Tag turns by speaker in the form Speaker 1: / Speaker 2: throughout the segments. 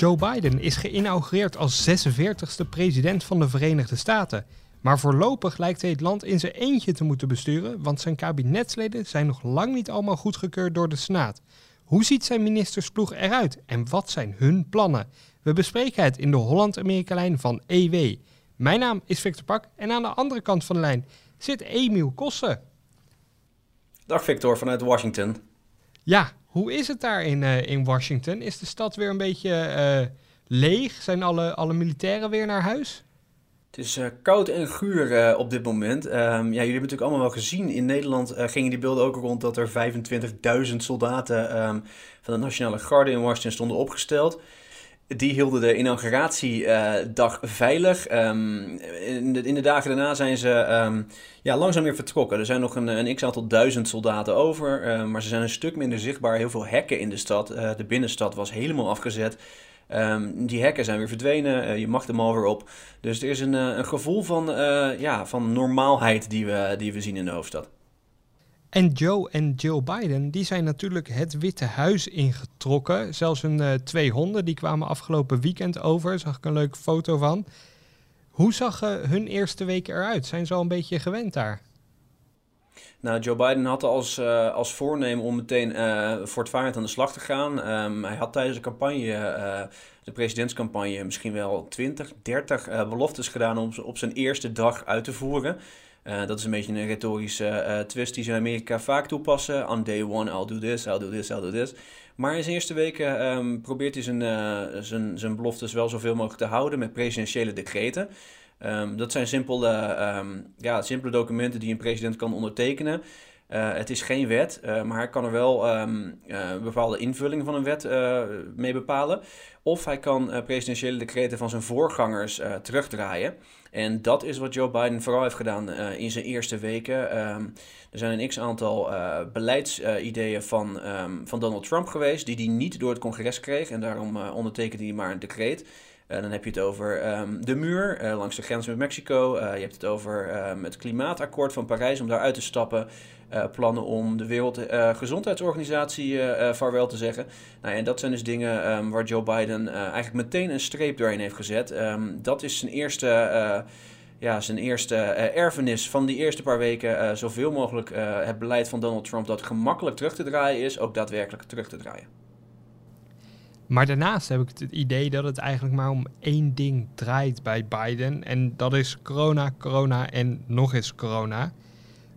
Speaker 1: Joe Biden is geïnaugureerd als 46e president van de Verenigde Staten. Maar voorlopig lijkt hij het land in zijn eentje te moeten besturen, want zijn kabinetsleden zijn nog lang niet allemaal goedgekeurd door de Senaat. Hoe ziet zijn ministersploeg eruit en wat zijn hun plannen? We bespreken het in de Holland-Amerika-lijn van EW. Mijn naam is Victor Pak en aan de andere kant van de lijn zit Emiel Kossen.
Speaker 2: Dag Victor vanuit Washington.
Speaker 1: Ja, hoe is het daar in, uh, in Washington? Is de stad weer een beetje uh, leeg? Zijn alle, alle militairen weer naar huis?
Speaker 2: Het is uh, koud en guur op dit moment. Um, ja, jullie hebben natuurlijk allemaal wel gezien. In Nederland gingen die beelden ook rond dat er 25.000 soldaten um, van de Nationale Garde in Washington stonden opgesteld. Die hielden de inauguratiedag veilig. Um, in, de, in, de, dagen daarna zijn ze ja, langzaam weer vertrokken. Er zijn nog een, een x-aantal duizend soldaten over. maar ze zijn een stuk minder zichtbaar. Heel veel hekken in de stad. de binnenstad was helemaal afgezet. Die hekken zijn weer verdwenen, uh, je mag de mal weer op. Dus er is een, uh, een gevoel van, ja, van normaalheid die we, die we zien in de hoofdstad.
Speaker 1: En Joe en Jill Biden, die zijn natuurlijk het Witte Huis ingetrokken. Zelfs hun twee honden, die kwamen afgelopen weekend over. Zag ik een leuke foto van. Hoe zag hun eerste week eruit? Zijn ze al een beetje gewend daar?
Speaker 2: Nou, Joe Biden had als, uh, als voornemen om meteen uh, voortvarend aan de slag te gaan. Um, hij had tijdens de campagne, uh, de presidentscampagne, misschien wel 20, 30 beloftes gedaan om ze op zijn eerste dag uit te voeren. Dat is een beetje een retorische twist die ze in Amerika vaak toepassen. On day one, I'll do this, I'll do this, I'll do this. Maar in zijn eerste weken um, probeert hij zijn, zijn, zijn beloftes wel zoveel mogelijk te houden met presidentiële decreten. Um, dat zijn simpele, um, ja, simpele documenten die een president kan ondertekenen. Uh, het is geen wet, uh, maar hij kan er wel um, bepaalde invulling van een wet mee bepalen. Of hij kan presidentiële decreten van zijn voorgangers terugdraaien. En dat is wat Joe Biden vooral heeft gedaan in zijn eerste weken. er zijn een x-aantal beleidsideeën van, van Donald Trump geweest, die hij niet door het congres kreeg. En daarom ondertekende hij maar een decreet. Uh, dan heb je het over de muur langs de grens met Mexico. Je hebt het over het klimaatakkoord van Parijs om daaruit te stappen. Plannen om de Wereldgezondheidsorganisatie vaarwel te zeggen. Nou, en dat zijn dus dingen um, waar Joe Biden eigenlijk meteen een streep doorheen heeft gezet. dat is zijn eerste, ja, zijn eerste erfenis van die eerste paar weken. zoveel mogelijk het beleid van Donald Trump dat gemakkelijk terug te draaien is, ook daadwerkelijk terug te draaien.
Speaker 1: Maar daarnaast heb ik het idee dat het eigenlijk maar om één ding draait bij Biden. En dat is corona, corona en nog eens corona.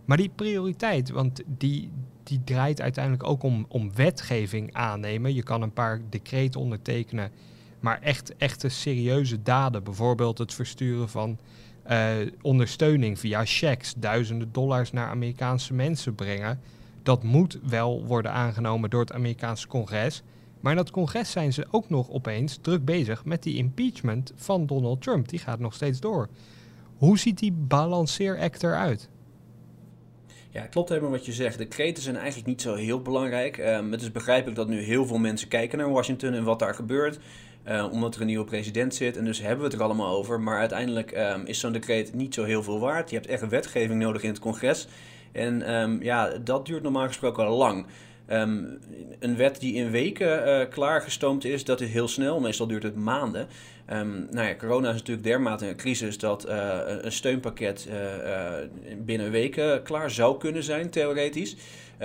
Speaker 1: Maar die prioriteit, want die, die draait uiteindelijk ook om, om wetgeving aannemen. Je kan een paar decreten ondertekenen, maar echt echte serieuze daden. Bijvoorbeeld het versturen van uh, ondersteuning via checks, duizenden dollars naar Amerikaanse mensen brengen. Dat moet wel worden aangenomen door het Amerikaanse congres. Maar in dat congres zijn ze ook nog opeens druk bezig met die impeachment van Donald Trump. Die gaat nog steeds door. Hoe ziet die balanceeract eruit?
Speaker 2: Ja, klopt helemaal wat je zegt. De kreten zijn eigenlijk niet zo heel belangrijk. Um, het is begrijpelijk dat nu heel veel mensen kijken naar Washington en wat daar gebeurt. Uh, omdat er een nieuwe president zit en dus hebben we het er allemaal over. Maar uiteindelijk um, is zo'n decreet niet zo heel veel waard. Je hebt echt wetgeving nodig in het congres. En ja, dat duurt normaal gesproken al lang. Um, een wet die in weken uh, klaargestoomd is, dat is heel snel. Meestal duurt het maanden. Um, nou ja, corona is natuurlijk dermate een crisis dat uh, een steunpakket uh, binnen weken klaar zou kunnen zijn, theoretisch.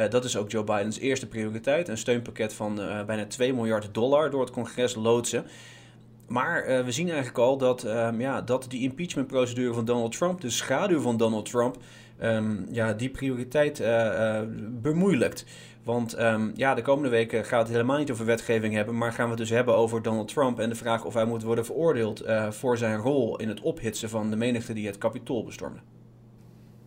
Speaker 2: dat is ook Joe Bidens eerste prioriteit. Een steunpakket van bijna 2 miljard dollar door het congres loodsen. Maar we zien eigenlijk al dat, um, ja, dat die impeachmentprocedure van Donald Trump, de schaduw van Donald Trump, ja, die prioriteit bemoeilijkt. Want um, ja, de komende weken gaat het helemaal niet over wetgeving hebben, maar gaan we het dus hebben over Donald Trump en de vraag of hij moet worden veroordeeld uh, voor zijn rol in het ophitsen van de menigte die het kapitool bestormde.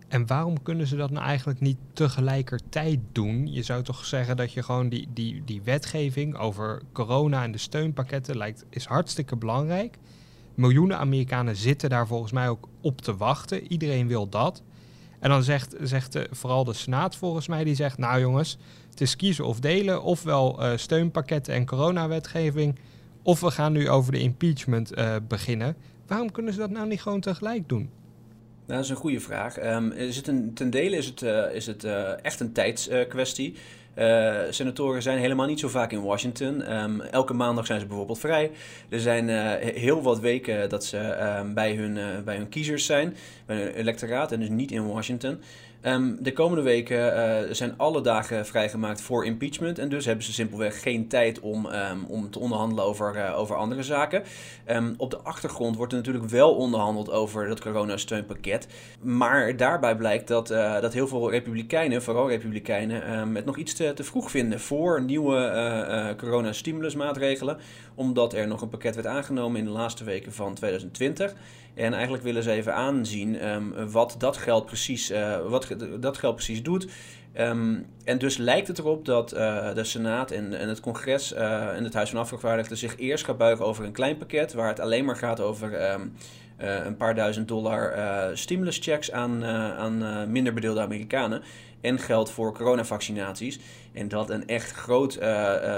Speaker 1: En waarom kunnen ze dat nou eigenlijk niet tegelijkertijd doen? Je zou toch zeggen dat je gewoon die, die, die wetgeving over corona en de steunpakketten lijkt, is hartstikke belangrijk. Miljoenen Amerikanen zitten daar volgens mij ook op te wachten. Iedereen wil dat. En dan zegt, zegt de, vooral de Senaat volgens mij, die zegt... nou jongens, het is kiezen of delen. Ofwel uh, steunpakketten en coronawetgeving... of we gaan nu over de impeachment uh, beginnen. Waarom kunnen ze dat nou niet gewoon tegelijk doen?
Speaker 2: Nou, dat is een goede vraag. Um, is het een, ten dele is het, is het echt een tijdskwestie. Uh, senatoren zijn helemaal niet zo vaak in Washington. Um, elke maandag zijn ze bijvoorbeeld vrij. Er zijn uh, heel wat weken dat ze um, bij, hun, uh, bij hun kiezers zijn, bij hun electoraat en dus niet in Washington. Um, de komende weken uh, zijn alle dagen vrijgemaakt voor impeachment. En dus hebben ze simpelweg geen tijd om, um, om te onderhandelen over, uh, over andere zaken. Um, op de achtergrond wordt er natuurlijk wel onderhandeld over dat coronasteunpakket. Maar daarbij blijkt dat, uh, dat heel veel republikeinen, vooral republikeinen, het nog iets te, te, vroeg vinden voor nieuwe coronastimulusmaatregelen. Omdat er nog een pakket werd aangenomen in de laatste weken van 2020. En eigenlijk willen ze even aanzien um, wat dat geld precies, uh, wat dat geld precies doet. Um, en dus lijkt het erop dat uh, de Senaat en, en het Congres uh, en het Huis van Afgevaardigden zich eerst gaat buigen over een klein pakket, waar het alleen maar gaat over um, een paar duizend dollar stimuluschecks aan, aan minder bedeelde Amerikanen. En geld voor coronavaccinaties. En dat een echt groot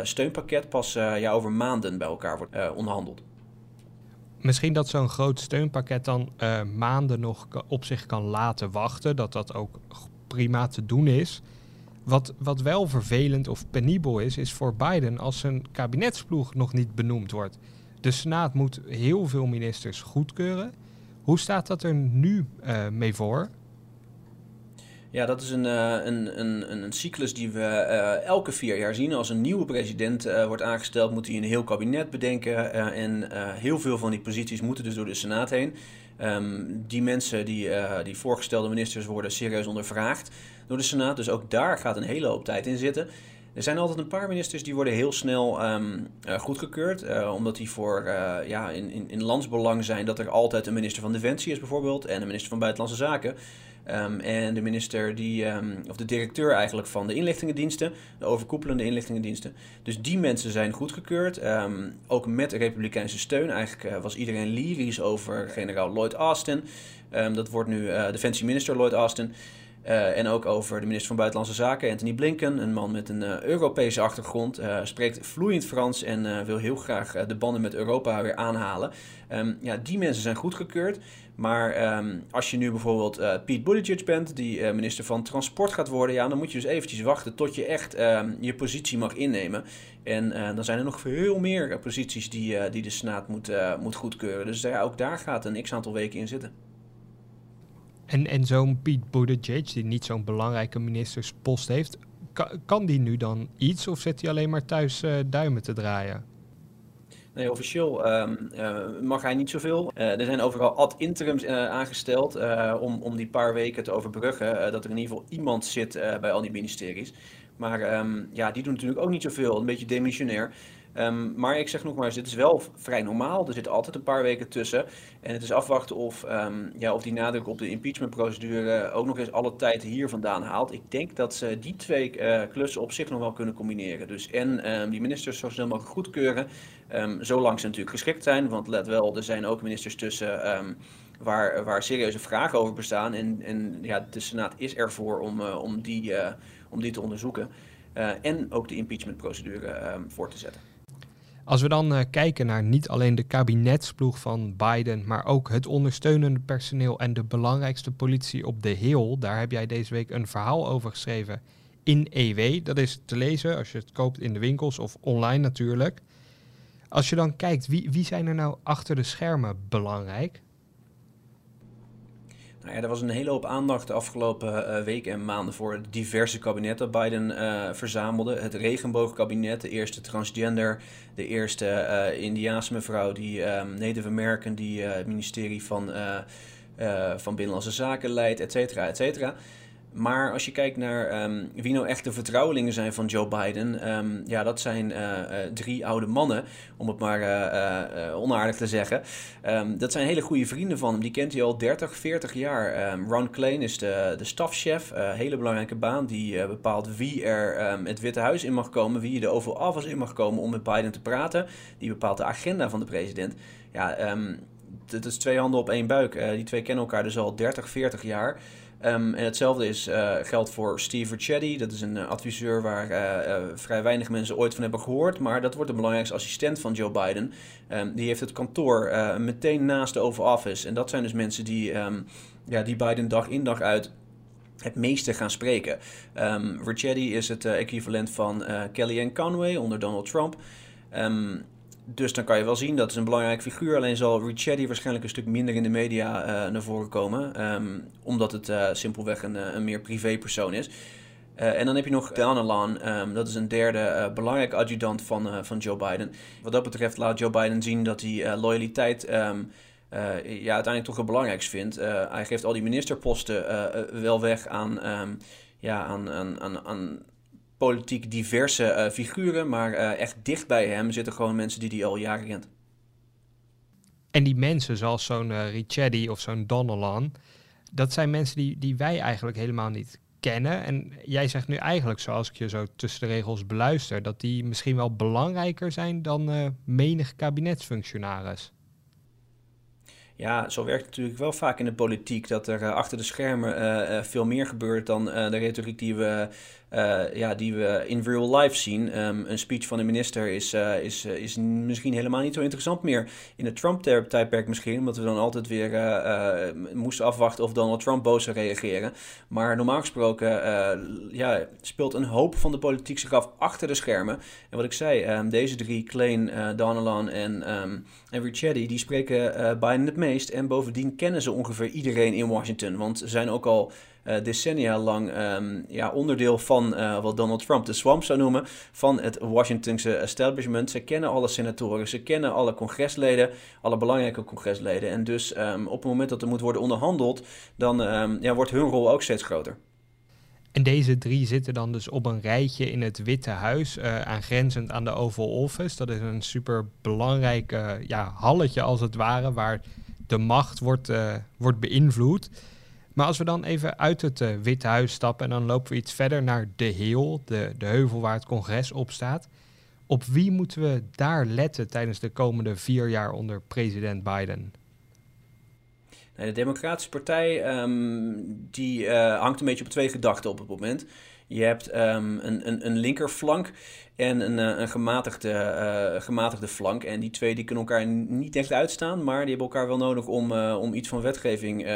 Speaker 2: steunpakket pas ja, over maanden bij elkaar wordt onderhandeld
Speaker 1: misschien dat zo'n groot steunpakket dan uh, maanden nog op zich kan laten wachten. Dat dat ook prima te doen is. Wat, wat wel vervelend of penibel is, is voor Biden als zijn kabinetsploeg nog niet benoemd wordt. De Senaat moet heel veel ministers goedkeuren. Hoe staat dat er nu uh, mee voor?
Speaker 2: Ja, dat is een, uh, een, een, een cyclus die we uh, elke vier jaar zien. Als een nieuwe president uh, wordt aangesteld, moet hij een heel kabinet bedenken. en heel veel van die posities moeten dus door de Senaat heen. Um, die mensen, die, die voorgestelde ministers, worden serieus ondervraagd door de Senaat. Dus ook daar gaat een hele hoop tijd in zitten. Er zijn altijd een paar ministers die worden heel snel um, goedgekeurd. Omdat die voor ja, in, in, in landsbelang zijn dat er altijd een minister van Defensie is bijvoorbeeld. En een minister van Buitenlandse Zaken. Um, en de minister die, um, of de directeur eigenlijk van de inlichtingendiensten, de overkoepelende inlichtingendiensten. Dus die mensen zijn goedgekeurd, um, ook met republikeinse steun. Eigenlijk uh, was iedereen lyrisch over generaal Lloyd Austin. dat wordt nu uh, defensieminister Lloyd Austin. Uh, en ook over de minister van Buitenlandse Zaken, Anthony Blinken. Een man met een uh, Europese achtergrond. Uh, spreekt vloeiend Frans en wil heel graag de banden met Europa weer aanhalen. Um, ja, die mensen zijn goedgekeurd. Maar um, als je nu bijvoorbeeld Pete Buttigieg bent, die minister van Transport gaat worden, ja, dan moet je dus eventjes wachten tot je echt um, je positie mag innemen. En dan zijn er nog veel meer posities die, die de Senaat moet, moet goedkeuren. Dus ook daar gaat een x-aantal weken in zitten.
Speaker 1: En, en zo'n Pete Buttigieg, die niet zo'n belangrijke ministerspost heeft, kan, die nu dan iets of zit hij alleen maar thuis uh, duimen te draaien?
Speaker 2: Nee, officieel um, uh, mag hij niet zoveel. Uh, er zijn overal ad interims aangesteld om, om die paar weken te overbruggen. dat er in ieder geval iemand zit bij al die ministeries. Maar um, ja, die doen natuurlijk ook niet zoveel. Een beetje demissionair. Um, maar ik zeg nog maar eens, dit is wel vrij normaal. Er zitten altijd een paar weken tussen. En het is afwachten of, um, ja, of die nadruk op de impeachmentprocedure ook nog eens alle tijd hier vandaan haalt. Ik denk dat ze die twee uh, klussen op zich nog wel kunnen combineren. Dus en um, die ministers zo snel mogelijk goedkeuren, zolang ze natuurlijk geschikt zijn. Want let wel, er zijn ook ministers tussen waar, waar serieuze vragen over bestaan. En, en ja, de Senaat is ervoor om, uh, om, die, uh, om die te onderzoeken. En ook de impeachmentprocedure voor te zetten.
Speaker 1: Als we dan uh, kijken naar niet alleen de kabinetsploeg van Biden, maar ook het ondersteunende personeel en de belangrijkste politie op de Hill, daar heb jij deze week een verhaal over geschreven in EW. Dat is te lezen als je het koopt in de winkels of online natuurlijk. Als je dan kijkt, wie, wie zijn er nou achter de schermen belangrijk?
Speaker 2: Nou ja, er was een hele hoop aandacht de afgelopen uh, weken en maanden voor diverse kabinetten Biden uh, verzamelde. Het regenboogkabinet, de eerste transgender, de eerste uh, Indiaanse mevrouw, die um, Native American, die het ministerie van, van Binnenlandse Zaken leidt, et cetera, et cetera. Maar als je kijkt naar um, wie nou echt de vertrouwelingen zijn van Joe Biden, um, ja, dat zijn uh, uh, drie oude mannen, om het maar uh, onaardig te zeggen. Um, dat zijn hele goede vrienden van hem, die kent hij al 30, 40 jaar. Ron Klain is de, de stafchef, hele belangrijke baan, die bepaalt wie er het Witte Huis in mag komen, wie de Oval Office in mag komen om met Biden te praten. Die bepaalt de agenda van de president. Ja, het is twee handen op één buik. die twee kennen elkaar dus al 30, 40 jaar. Ehm, en hetzelfde is, geldt voor Steve Ricchetti. Dat is een adviseur waar vrij weinig mensen ooit van hebben gehoord. Maar dat wordt de belangrijkste assistent van Joe Biden. Um, die heeft het kantoor meteen naast de Oval Office. En dat zijn dus mensen die, um, ja, die Biden dag in dag uit het meeste gaan spreken. Um, is het equivalent van Kellyanne Conway onder Donald Trump. Um, dus dan kan je wel zien dat is een belangrijk figuur. Alleen zal Ricchetti waarschijnlijk een stuk minder in de media uh, naar voren komen. Um, omdat het uh, simpelweg een, eh, een meer privé persoon is. Uh, en dan heb je nog Danalan, um, dat is een derde belangrijke adjudant van, van Joe Biden. Wat dat betreft laat Joe Biden zien dat hij loyaliteit um, ja, uiteindelijk toch het belangrijkst vindt. hij geeft al die ministerposten wel weg aan, ja, aan, aan, aan, aan politiek diverse uh, figuren, maar uh, echt dicht bij hem zitten gewoon mensen die hij al jaren kent.
Speaker 1: En die mensen, zoals zo'n uh, of zo'n Donnellan, dat zijn mensen die, die wij eigenlijk helemaal niet kennen. En jij zegt nu eigenlijk, zoals ik je zo tussen de regels beluister, dat die misschien wel belangrijker zijn dan uh, menig kabinetsfunctionaris.
Speaker 2: Ja, zo werkt het natuurlijk wel vaak in de politiek dat er uh, achter de schermen uh, veel meer gebeurt dan de retoriek die we uh, ja, die we in real life zien. Um, een speech van de minister is, uh, is, uh, is misschien helemaal niet zo interessant meer. In het Trump-tijdperk misschien, omdat we dan altijd weer moesten afwachten of Donald Trump boos zou reageren. Maar normaal gesproken ja, speelt een hoop van de politiek zich af achter de schermen. En wat ik zei, um, deze drie, Klein, Donelan en, um, en Ricchetti, die spreken Biden het meest. En bovendien kennen ze ongeveer iedereen in Washington, want ze zijn ook al decennia lang um, ja, onderdeel van uh, wat Donald Trump de swamp zou noemen, van het Washingtonse establishment. Ze kennen alle senatoren, ze kennen alle congresleden, alle belangrijke congresleden. En dus um, op het moment dat er moet worden onderhandeld, dan um, ja, wordt hun rol ook steeds groter.
Speaker 1: En deze drie zitten dan dus op een rijtje in het Witte Huis, uh, aangrenzend aan de Oval Office. Dat is een super belangrijk ja, halletje als het ware, waar de macht wordt, wordt beïnvloed. Maar als we dan even uit het uh, Witte Huis stappen en dan lopen we iets verder naar de Heel, de, de heuvel waar het congres op staat. Op wie moeten we daar letten tijdens de komende vier jaar onder president Biden?
Speaker 2: de Democratische Partij um, die, uh, hangt een beetje op twee gedachten op het moment. Je hebt um, een, een, een linkerflank en een, eh, een gematigde, gematigde flank. En die twee die kunnen elkaar niet echt uitstaan, maar die hebben elkaar wel nodig om, om iets van wetgeving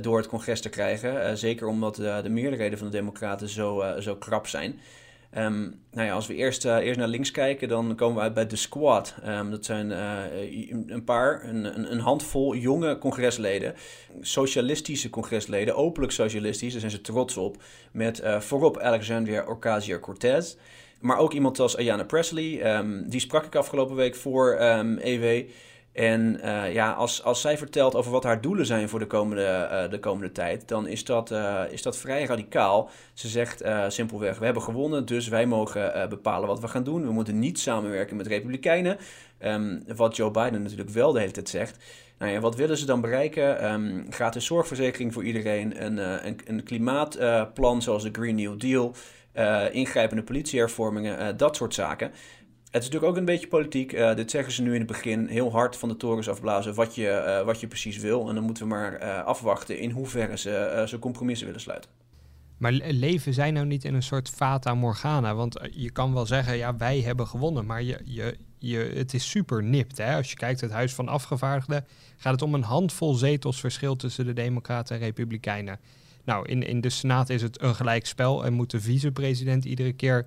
Speaker 2: door het congres te krijgen. zeker omdat de meerderheden van de Democraten zo, zo krap zijn. Um, nou ja, als we eerst, eerst naar links kijken, dan komen we uit bij de Squad. Um, dat zijn een paar, een, een, handvol jonge congresleden. Socialistische congresleden, openlijk socialistisch, daar zijn ze trots op. Met voorop Alexandria Ocasio-Cortez. Maar ook iemand als Ayanna Presley, um, die sprak ik afgelopen week voor EW. En uh, ja, als, als zij vertelt over wat haar doelen zijn voor de komende, uh, de komende tijd, dan is dat, uh, is dat vrij radicaal. Ze zegt simpelweg: We hebben gewonnen, dus wij mogen bepalen wat we gaan doen. We moeten niet samenwerken met Republikeinen. Um, wat Joe Biden natuurlijk wel de hele tijd zegt. Nou ja, wat willen ze dan bereiken? Um, gratis zorgverzekering voor iedereen, een, een, een klimaatplan zoals de Green New Deal, ingrijpende politiehervormingen, dat soort zaken. Het is natuurlijk ook een beetje politiek. Uh, dit zeggen ze nu in het begin heel hard van de torens afblazen wat je, uh, wat je precies wil. En dan moeten we maar uh, afwachten in hoeverre ze, ze compromissen willen sluiten.
Speaker 1: Maar leven zij nou niet in een soort fata morgana? Want je kan wel zeggen, ja, wij hebben gewonnen. Maar je, je, je, het is super nipt. Hè? Als je kijkt het Huis van Afgevaardigden, gaat het om een handvol zetels verschil tussen de Democraten en Republikeinen. Nou, in, in de Senaat is het een gelijk spel en moet de vicepresident iedere keer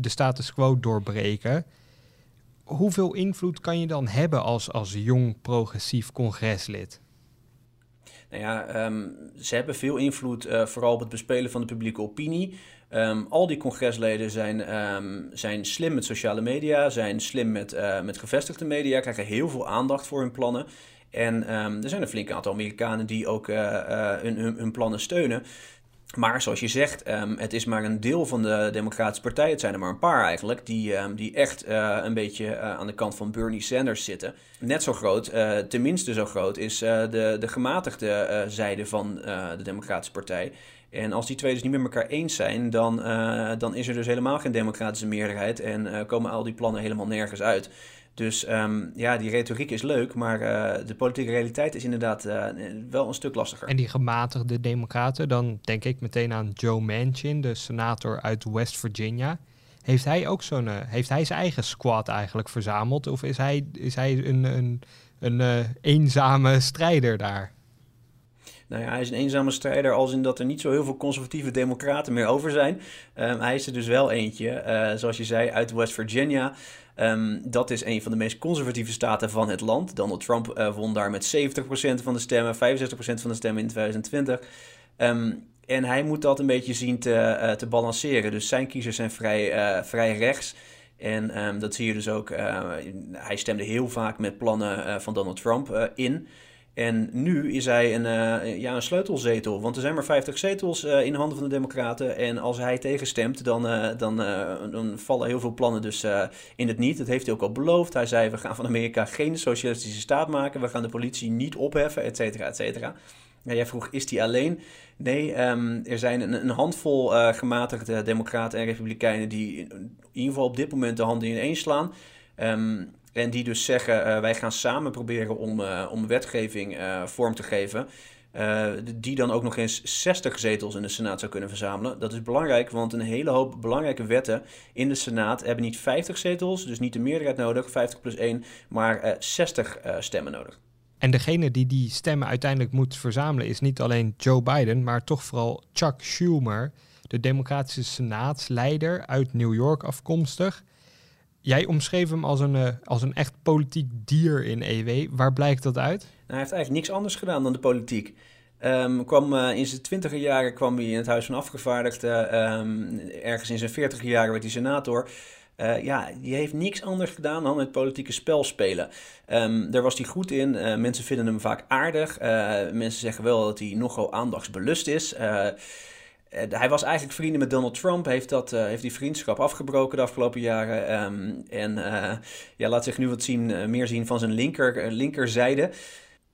Speaker 1: de status quo doorbreken. Hoeveel invloed kan je dan hebben als, als jong progressief congreslid?
Speaker 2: Nou ja, um, ze hebben veel invloed, uh, vooral op het bespelen van de publieke opinie. Um, al die congresleden zijn, um, zijn slim met sociale media, zijn slim met, uh, met gevestigde media, krijgen heel veel aandacht voor hun plannen. En er zijn een flink aantal Amerikanen die ook hun, hun, hun plannen steunen. Maar zoals je zegt, um, het is maar een deel van de Democratische Partij. Het zijn er maar een paar eigenlijk, die, um, die echt uh, een beetje uh, aan de kant van Bernie Sanders zitten. Net zo groot, uh, tenminste zo groot, is de, de gematigde zijde van de Democratische Partij. En als die twee dus niet met elkaar eens zijn, dan, dan is er dus helemaal geen democratische meerderheid en komen al die plannen helemaal nergens uit. Dus ehm, ja, die retoriek is leuk, maar de politieke realiteit is inderdaad wel een stuk lastiger.
Speaker 1: En die gematigde democraten, dan denk ik meteen aan Joe Manchin, de senator uit West Virginia. Heeft hij ook zo'n, heeft hij zijn eigen squad eigenlijk verzameld? Of is hij, is hij een, een, een eenzame strijder daar?
Speaker 2: Nou ja, hij is een eenzame strijder als in dat er niet zo heel veel conservatieve democraten meer over zijn. Um, hij is er dus wel eentje, uh, zoals je zei, uit West Virginia. Um, dat is een van de meest conservatieve staten van het land. Donald Trump uh, won daar met 70% van de stemmen, 65% van de stemmen in 2020. Um, ehm, en hij moet dat een beetje zien te, uh, te balanceren. Dus zijn kiezers zijn vrij, vrij rechts. En dat zie je dus ook. hij stemde heel vaak met plannen van Donald Trump in. En nu is hij een, uh, ja, een sleutelzetel. Want er zijn maar 50 zetels uh, in handen van de Democraten. En als hij tegenstemt, dan, uh, dan, dan vallen heel veel plannen dus in het niet. Dat heeft hij ook al beloofd. Hij zei: We gaan van Amerika geen socialistische staat maken. We gaan de politie niet opheffen, et cetera, et cetera. Ja, jij vroeg: Is hij alleen? Nee, um, er zijn een, een handvol gematigde Democraten en Republikeinen. die in, ieder geval op dit moment de handen in slaan. Um, en die dus zeggen, uh, wij gaan samen proberen om, uh, om wetgeving uh, vorm te geven. die dan ook nog eens 60 zetels in de Senaat zou kunnen verzamelen. Dat is belangrijk, want een hele hoop belangrijke wetten in de Senaat hebben niet 50 zetels, dus niet de meerderheid nodig, 50 plus 1, maar 60 stemmen nodig.
Speaker 1: En degene die die stemmen uiteindelijk moet verzamelen is niet alleen Joe Biden, maar toch vooral Chuck Schumer, de Democratische Senaatsleider uit New York afkomstig. Jij omschreef hem als een, uh, als een echt politiek dier in EW. Waar blijkt dat uit? Nou,
Speaker 2: hij heeft eigenlijk niks anders gedaan dan de politiek. Um, kwam, uh, in zijn twintiger jaren kwam hij in het Huis van Afgevaardigden. Um, ergens in zijn veertiger jaren werd hij senator. Uh, ja, die heeft niks anders gedaan dan het politieke spel spelen. Um, daar was hij goed in. Mensen vinden hem vaak aardig. Mensen zeggen wel dat hij nogal aandachtsbelust is. Eh, hij was eigenlijk vrienden met Donald Trump, heeft, dat, uh, heeft die vriendschap afgebroken de afgelopen jaren. Um, en uh, ja, laat zich nu wat zien, meer zien van zijn linker, linkerzijde.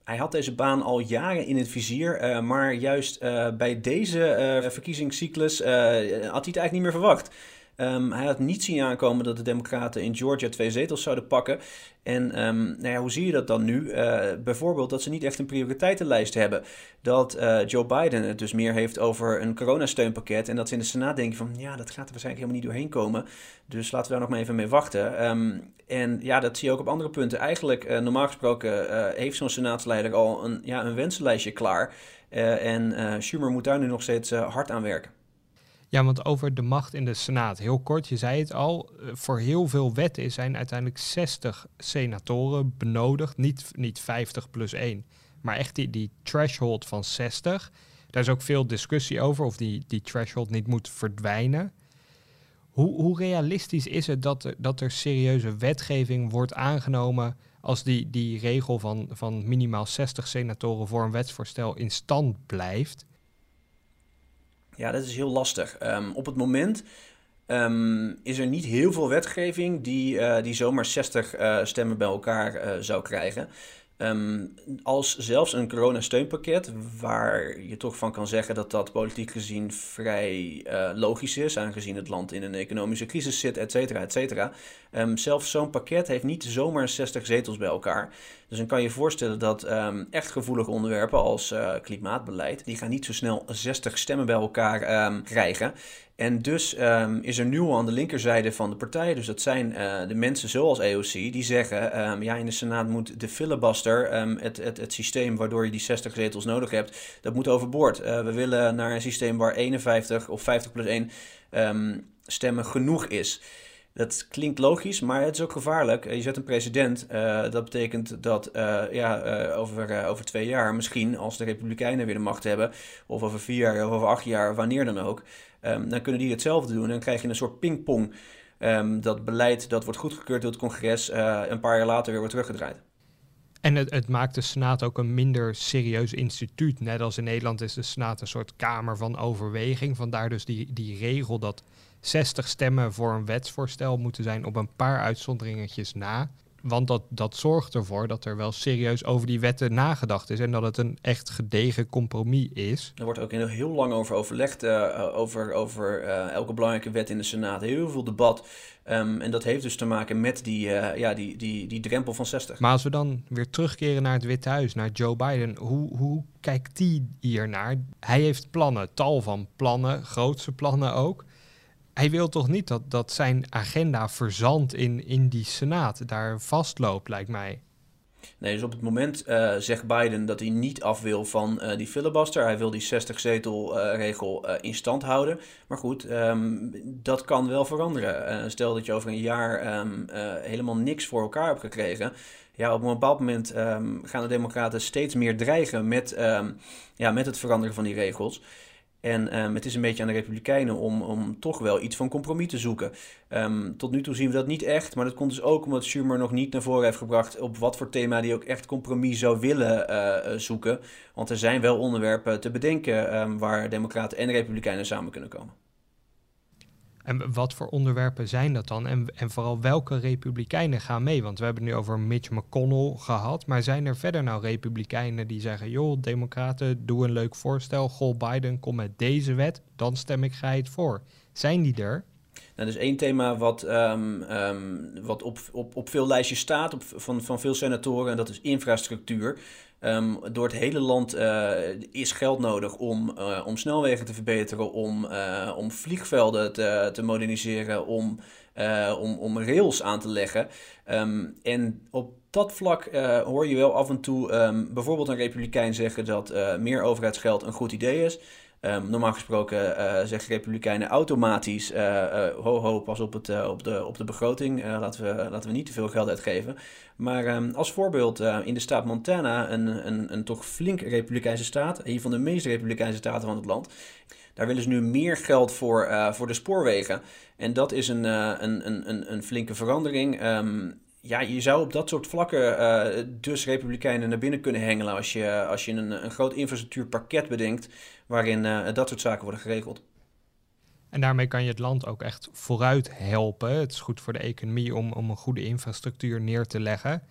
Speaker 2: Hij had deze baan al jaren in het vizier, maar juist bij deze verkiezingscyclus had hij het eigenlijk niet meer verwacht. Um, hij had niet zien aankomen dat de Democraten in Georgia twee zetels zouden pakken. En um, nou ja, hoe zie je dat dan nu? Uh, bijvoorbeeld dat ze niet echt een prioriteitenlijst hebben. Dat uh, Joe Biden het dus meer heeft over een coronasteunpakket. En dat ze in de Senaat denken van ja, dat gaat er waarschijnlijk helemaal niet doorheen komen. Dus laten we daar nog maar even mee wachten. Um, en ja, dat zie je ook op andere punten. Eigenlijk, uh, normaal gesproken, heeft zo'n Senaatsleider al een, ja, een wensenlijstje klaar. en Schumer moet daar nu nog steeds hard aan werken.
Speaker 1: Ja, want over de macht in de Senaat. Heel kort, je zei het al. Eh, voor heel veel wetten zijn uiteindelijk 60 senatoren benodigd. Niet, niet 50 plus 1, maar echt die, die threshold van 60. Daar is ook veel discussie over of die, die threshold niet moet verdwijnen. Hoe, hoe realistisch is het dat er, dat er serieuze wetgeving wordt aangenomen als die, die regel van, van minimaal 60 senatoren voor een wetsvoorstel in stand blijft?
Speaker 2: Ja, dat is heel lastig. Um, op het moment um, is er niet heel veel wetgeving die, uh, die zomaar 60 uh, eh, stemmen bij elkaar uh, zou krijgen. Um, als zelfs een coronasteunpakket, waar je toch van kan zeggen dat dat politiek gezien vrij uh, logisch is, aangezien het land in een economische crisis zit, et cetera, et cetera. Um, zelfs zo'n pakket heeft niet zomaar 60 zetels bij elkaar. Dus dan kan je voorstellen dat um, echt gevoelige onderwerpen als uh, klimaatbeleid, die gaan niet zo snel 60 stemmen bij elkaar krijgen. En dus um, is er nu aan de linkerzijde van de partij, dus dat zijn uh, de mensen zoals EOC, die zeggen: um, ja, in de Senaat moet de filibuster, um, het, het, het systeem waardoor je die 60 zetels nodig hebt, dat moet overboord. Uh, we willen naar een systeem waar 51 of 50 plus 1 stemmen genoeg is. Dat klinkt logisch, maar het is ook gevaarlijk. Je zet een president. Dat betekent dat ja, over, over twee jaar, misschien als de Republikeinen weer de macht hebben, of over vier jaar, of over acht jaar, wanneer dan ook, um, dan kunnen die hetzelfde doen. En dan krijg je een soort pingpong. Um, dat beleid dat wordt goedgekeurd door het congres, een paar jaar later weer wordt teruggedraaid.
Speaker 1: En het, het, maakt de Senaat ook een minder serieus instituut. Net als in Nederland is de Senaat een soort kamer van overweging. Vandaar dus die, die regel dat 60 stemmen voor een wetsvoorstel moeten zijn op een paar uitzonderingetjes na. Want dat, dat zorgt ervoor dat er wel serieus over die wetten nagedacht is en dat het een echt gedegen compromis is.
Speaker 2: Er wordt ook heel lang over overlegd, uh, over, over uh, elke belangrijke wet in de Senaat. Heel veel debat. Um, en dat heeft dus te maken met die, uh, ja, die, die, die drempel van 60.
Speaker 1: Maar als we dan weer terugkeren naar het Witte Huis, naar Joe Biden, hoe, hoe kijkt die hier naar? Hij heeft plannen, tal van plannen, grootse plannen ook hij wil toch niet dat, dat zijn agenda verzandt in, in die Senaat, daar vastloopt, lijkt mij.
Speaker 2: Nee, dus op het moment uh, zegt Biden dat hij niet af wil van uh, die filibuster. Hij wil die 60-zetel-regel uh, in stand houden. Maar goed, um, dat kan wel veranderen. stel dat je over een jaar um, helemaal niks voor elkaar hebt gekregen. Ja, op een bepaald moment um, gaan de Democraten steeds meer dreigen met, ja, met het veranderen van die regels. En um, het is een beetje aan de Republikeinen om, om toch wel iets van compromis te zoeken. Um, tot nu toe zien we dat niet echt, maar dat komt dus ook omdat Schumer nog niet naar voren heeft gebracht op wat voor thema die ook echt compromis zou willen uh, zoeken. Want er zijn wel onderwerpen te bedenken um, waar Democraten en Republikeinen samen kunnen komen.
Speaker 1: En wat voor onderwerpen zijn dat dan? En, en vooral welke republikeinen gaan mee? Want we hebben het nu over Mitch McConnell gehad. Maar zijn er verder nou republikeinen die zeggen... joh, democraten, doe een leuk voorstel. Goh, Biden, kom met deze wet. Dan stem ik het voor. Zijn die er?
Speaker 2: Nou, dus één thema wat, um, um, wat op, op, op veel lijstjes staat op, van, van veel senatoren... en dat is infrastructuur. Um, door het hele land uh, is geld nodig om, uh, om snelwegen te verbeteren, om, uh, om vliegvelden te, te moderniseren, om, om, om rails aan te leggen. Um, en op dat vlak hoor je wel af en toe um, bijvoorbeeld een republikein zeggen dat meer overheidsgeld een goed idee is. Um, normaal gesproken uh, zeggen Republikeinen automatisch: uh, ho, ho, pas op, het, op, de, op de begroting. laten, we, laten we niet te veel geld uitgeven. Maar um, als voorbeeld in de staat Montana, een, een, een toch flink Republikeinse staat, een van de meest Republikeinse staten van het land. Daar willen ze nu meer geld voor, voor de spoorwegen. En dat is een, een, een, een, flinke verandering. Um, ja, je zou op dat soort vlakken uh, dus Republikeinen naar binnen kunnen hengelen als je, als je een, een groot infrastructuurpakket bedenkt waarin uh, dat soort zaken worden geregeld.
Speaker 1: En daarmee kan je het land ook echt vooruit helpen. Het is goed voor de economie om, om een goede infrastructuur neer te leggen.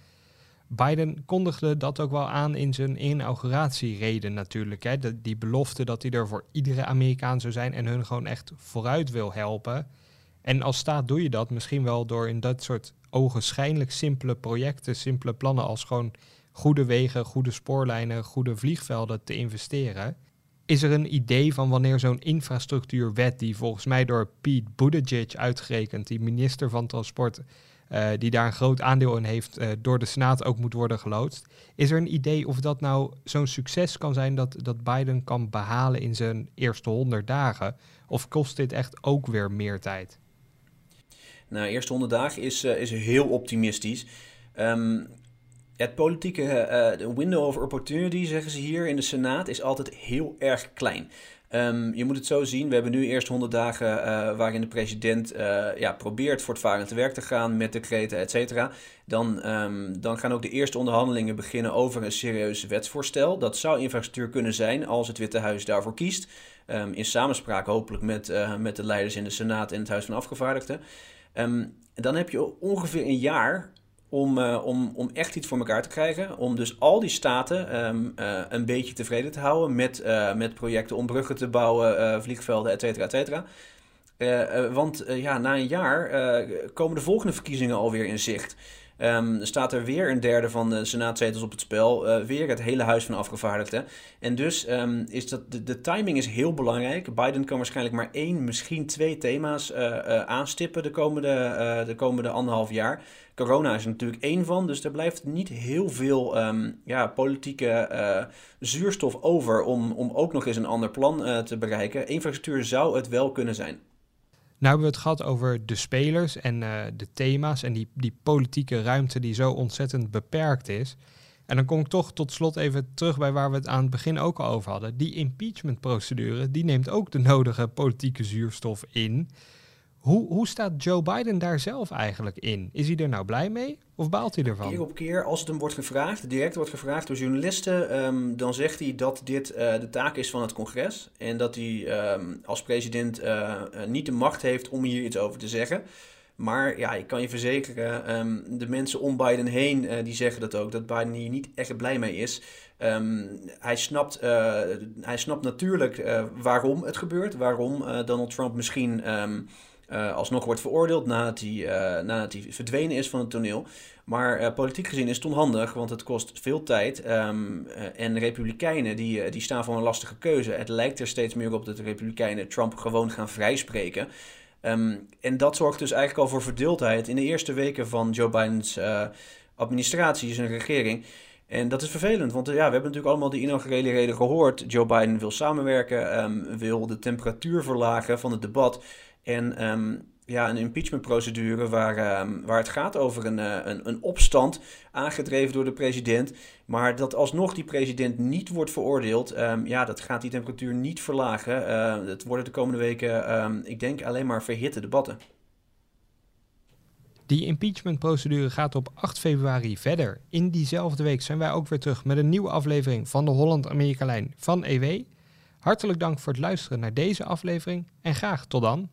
Speaker 1: Biden kondigde dat ook wel aan in zijn inauguratiereden natuurlijk. Hè. die belofte dat hij er voor iedere Amerikaan zou zijn en hun gewoon echt vooruit wil helpen. En als staat doe je dat misschien wel door in dat soort ogenschijnlijk simpele projecten, simpele plannen als gewoon goede wegen, goede spoorlijnen, goede vliegvelden te investeren. Is er een idee van wanneer zo'n infrastructuurwet, die volgens mij door Pete Buttigieg uitgerekend, die minister van Transport, uh, die daar een groot aandeel in heeft, uh, door de Senaat ook moet worden geloodst. Is er een idee of dat nou zo'n succes kan zijn dat, dat Biden kan behalen in zijn eerste 100 dagen? Of kost dit echt ook weer meer tijd?
Speaker 2: Nou, eerste 100 dagen is, uh, is heel optimistisch. Um, het politieke uh, window of opportunity, zeggen ze hier in de Senaat, is altijd heel erg klein. Um, je moet het zo zien, we hebben nu eerst 100 dagen uh, waarin de president ja, probeert voortvarend te werk te gaan met decreten, et cetera. Dan, um, dan gaan ook de eerste onderhandelingen beginnen over een serieus wetsvoorstel. Dat zou infrastructuur kunnen zijn als het Witte Huis daarvoor kiest. In samenspraak hopelijk met, met de leiders in de Senaat en het Huis van Afgevaardigden. Um, dan heb je ongeveer een jaar om, uh, om, om echt iets voor elkaar te krijgen. Om dus al die staten um, uh, een beetje tevreden te houden met, uh, met projecten om bruggen te bouwen, vliegvelden, et cetera, et cetera. want ja, na een jaar komen de volgende verkiezingen alweer in zicht. Um, staat er weer een derde van de senaatzetels op het spel. Uh, weer het hele huis van afgevaardigden. En dus um, is dat, de, timing is heel belangrijk. Biden kan waarschijnlijk maar één, misschien twee thema's uh, uh, aanstippen de komende, de komende anderhalf jaar. Corona is er natuurlijk één van, dus er blijft niet heel veel um, ja, politieke zuurstof over om, om ook nog eens een ander plan te bereiken. Infrastructuur zou het wel kunnen zijn.
Speaker 1: Nou hebben we het gehad over de spelers en uh, de thema's en die, die politieke ruimte die zo ontzettend beperkt is. En dan kom ik toch tot slot even terug bij waar we het aan het begin ook al over hadden. Die impeachment-procedure, die neemt ook de nodige politieke zuurstof in. Hoe, hoe staat Joe Biden daar zelf eigenlijk in? Is hij er nou blij mee of baalt hij ervan?
Speaker 2: Keer op keer, als het hem wordt gevraagd, direct wordt gevraagd door journalisten, um, dan zegt hij dat dit uh, de taak is van het congres. En dat hij um, als president uh, niet de macht heeft om hier iets over te zeggen. maar ja, ik kan je verzekeren, ehm, de mensen om Biden heen die zeggen dat ook, dat Biden hier niet echt blij mee is. Hij, snapt, hij snapt natuurlijk waarom het gebeurt, waarom Donald Trump misschien alsnog wordt veroordeeld nadat hij, nadat hij verdwenen is van het toneel. Maar politiek gezien is het onhandig, want het kost veel tijd. Um, en Republikeinen die, die staan voor een lastige keuze. Het lijkt er steeds meer op dat de Republikeinen Trump gewoon gaan vrijspreken. Um, en dat zorgt dus eigenlijk al voor verdeeldheid in de eerste weken van Joe Biden's uh, administratie, zijn regering. En dat is vervelend, want uh, ja, we hebben natuurlijk allemaal die inaugurele reden gehoord. Joe Biden wil samenwerken, um, wil de temperatuur verlagen van het debat. En um, ja, een impeachmentprocedure waar, uh, waar het gaat over een, uh, een, een opstand aangedreven door de president. Maar dat alsnog die president niet wordt veroordeeld, um, ja, dat gaat die temperatuur niet verlagen. Uh, het worden de komende weken, ik denk, alleen maar verhitte debatten.
Speaker 1: Die impeachmentprocedure gaat op 8 februari verder. In diezelfde week zijn wij ook weer terug met een nieuwe aflevering van de Holland-Amerika-lijn van EW. Hartelijk dank voor het luisteren naar deze aflevering en graag tot dan.